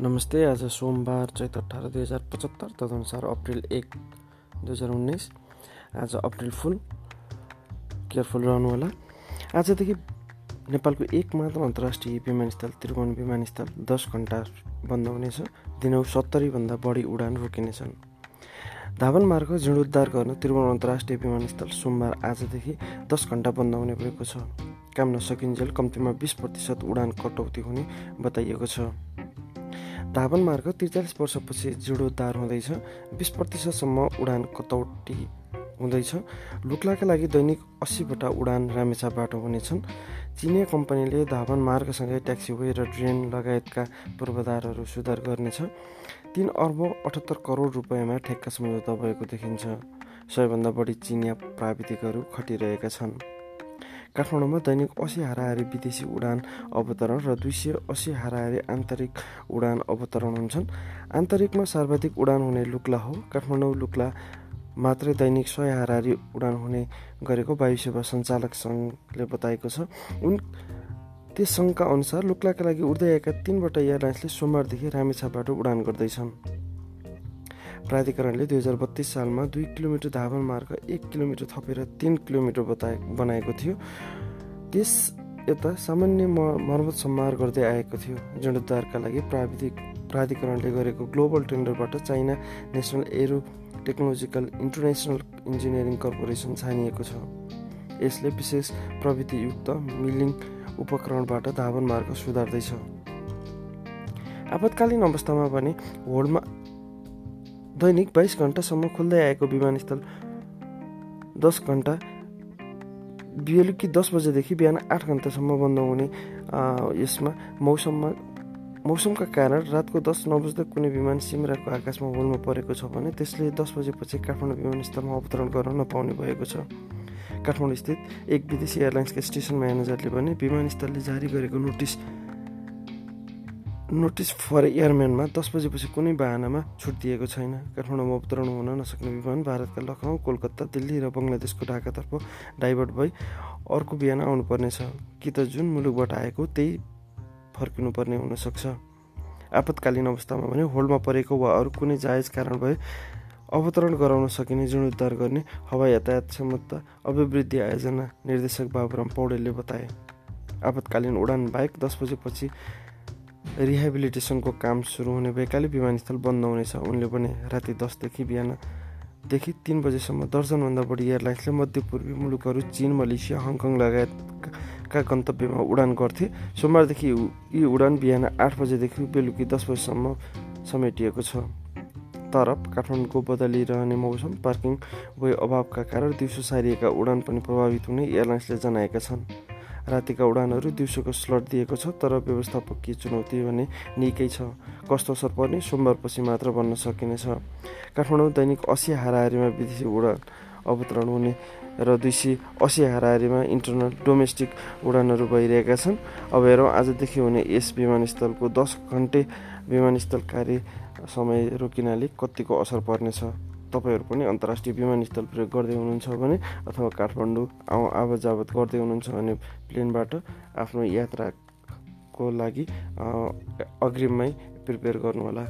नमस्ते आज सोमबार चैत अठार दुई हजार पचहत्तर तदनुसार अप्रिल एक दुई हजार उन्नाइस आज अप्रिल फुल। केयरफुल रहनुहोला। आजदेखि नेपालको एकमात्र अन्तर्राष्ट्रिय विमानस्थल त्रिभुवन विमानस्थल दस घन्टा बन्द हुनेछ। दिनौ सत्तरीभन्दा बढी उडान रोकिनेछन्। धावन मार्ग जीर्णोद्धार गर्न त्रिभुवन अन्तर्राष्ट्रिय विमानस्थल सोमबार आजदेखि दस घन्टा बन्द हुने भएको छ। काम नसकिन्जेल कम्तीमा बिस प्रतिशत उडान कटौती हुने बताइएको छ। धावन मार्ग त्रिचालिस वर्षपछि जीर्णोद्धार हुँदैछ। बिस प्रतिशतसम्म उडान कटौती हुँदैछ। लुक्लाका लागि दैनिक अस्सीवटा उडान रामेछापबाट हुनेछन्। चिनिया कम्पनीले धावन मार्गसँगै ट्याक्सीवे र ड्रेन लगायतका पूर्वाधारहरू सुधार गर्नेछ। तिन अर्ब अठहत्तर करोड रुपियाँमा ठेक्का सम्झौता भएको देखिन्छ। सबैभन्दा बढी चिनिया प्राविधिकहरू खटिरहेका छन्। काठमाडौँमा दैनिक असी हाराहारी विदेशी उडान अवतरण र दुई सय असी हाराहारी आन्तरिक उडान अवतरण हुन्छन्। आन्तरिकमा सर्वाधिक उडान हुने लुक्ला हो। काठमाडौँ लुक्ला मात्रै दैनिक सय हाराहारी उडान हुने गरेको वायु सेवा सञ्चालक सङ्घले बताएको छ। उन त्यस सङ्घका अनुसार लुक्लाका लागि उड्दै आएका तिनवटा एयरलाइन्सले सोमबारदेखि रामेछापबाट उडान गर्दैछन्। प्राधिकरणले दुई हजार बत्तिस सालमा दुई किलोमिटर धावन मार्ग एक किलोमिटर थपेर तिन किलोमिटर बताए बनाएको थियो। त्यस यता सामान्य मर्मत सम्मार गर्दै आएको थियो। जीर्णोद्धारका लागि प्राविधिक प्राधिकरणले गरेको global टेन्डरबाट China National Aero Technological International Engineering Corporation छानिएको छ। यसले विशेष प्रविधियुक्त मिलिङ उपकरणबाट धावन मार्ग सुधार्दैछ। आपतकालीन अवस्थामा भने होल्डमा दैनिक बाइस घन्टासम्म खुल्दै आएको विमानस्थल दस घन्टा। बेलुकी दस बजेदेखि बिहान आठ घन्टासम्म बन्द हुने यसमा मौसममा मौसमका कारण रातको दस नौ बज्दा कुनै विमान सिमराको आकाशमा होलमा परेको छ भने त्यसले दस बजेपछि काठमाडौँ विमानस्थलमा अवतरण गर्न नपाउने भएको छ। काठमाडौँ स्थित एक विदेशी एयरलाइन्सका स्टेसन म्यानेजरले भने विमानस्थलले जारी गरेको नोटिस नोटिस फर एयरम्यानमा दस बजेपछि कुनै बाहनामा छुट दिएको छैन। काठमाडौँमा अवतरण हुन नसक्ने विमान भारतका लखनऊ कोलकाता दिल्ली र बङ्गलादेशको ढाकातर्फ डाइभर्ट भई अर्को बिहान आउनुपर्नेछ। कि त जुन मुलुकबाट आएको त्यही फर्किनुपर्ने हुनसक्छ। आपतकालीन अवस्थामा भने होल्डमा परेको वा अरू कुनै जायज कारण भए अवतरण गराउन सकिने जीर्णोद्धार गर्ने हवाई यातायात क्षमता अभिवृद्धि आयोजना निर्देशक बाबुराम पौडेलले बताए। आपतकालीन उडान बाहेक दस बजेपछि रिहेबिलिटेसनको काम सुरु हुने भएकाले विमानस्थल बन्द हुनेछ। उनले भने राति दसदेखि बिहानदेखि तिन बजेसम्म दर्जनभन्दा बढी एयरलाइन्सले मध्यपूर्वी मुलुकहरू चिन मलेसिया हङकङ लगायतका गन्तव्यमा उडान गर्थे। सोमबारदेखि यी उडान बिहान आठ बजेदेखि बेलुकी दस बजीसम्म समेटिएको छ। तर काठमाडौँको बदलिरहने मौसम पार्किङ वे अभावका कारण दिउँसो सारिएका उडान पनि प्रभावित हुने एयरलाइन्सले जनाएका छन्। रातिका उडानहरू दिउँसोको स्लट दिएको छ तर व्यवस्थापकीय चुनौती भने निकै छ। कस्तो असर पर्ने सोमबारपछि मात्र भन्न सकिनेछ। काठमाडौँ दैनिक असी हाराहारीमा विदेशी उडान अवतरण हुने र दुई सय असी हाराहारीमा इन्टरनल डोमेस्टिक उडानहरू भइरहेका छन्। अब हेरौँ आजदेखि हुने यस विमानस्थलको दस घन्टे विमानस्थल कार्य समय रोकिनाले कतिको असर पर्नेछ। तपाईँहरू पनि अन्तर्राष्ट्रिय विमानस्थल प्रयोग गर्दै हुनुहुन्छ भने अथवा काठमाडौँ आवत जावत गर्दै हुनुहुन्छ भने प्लेनबाट आफ्नो यात्राको लागि अग्रिममै प्रिपेयर गर्नुहोला।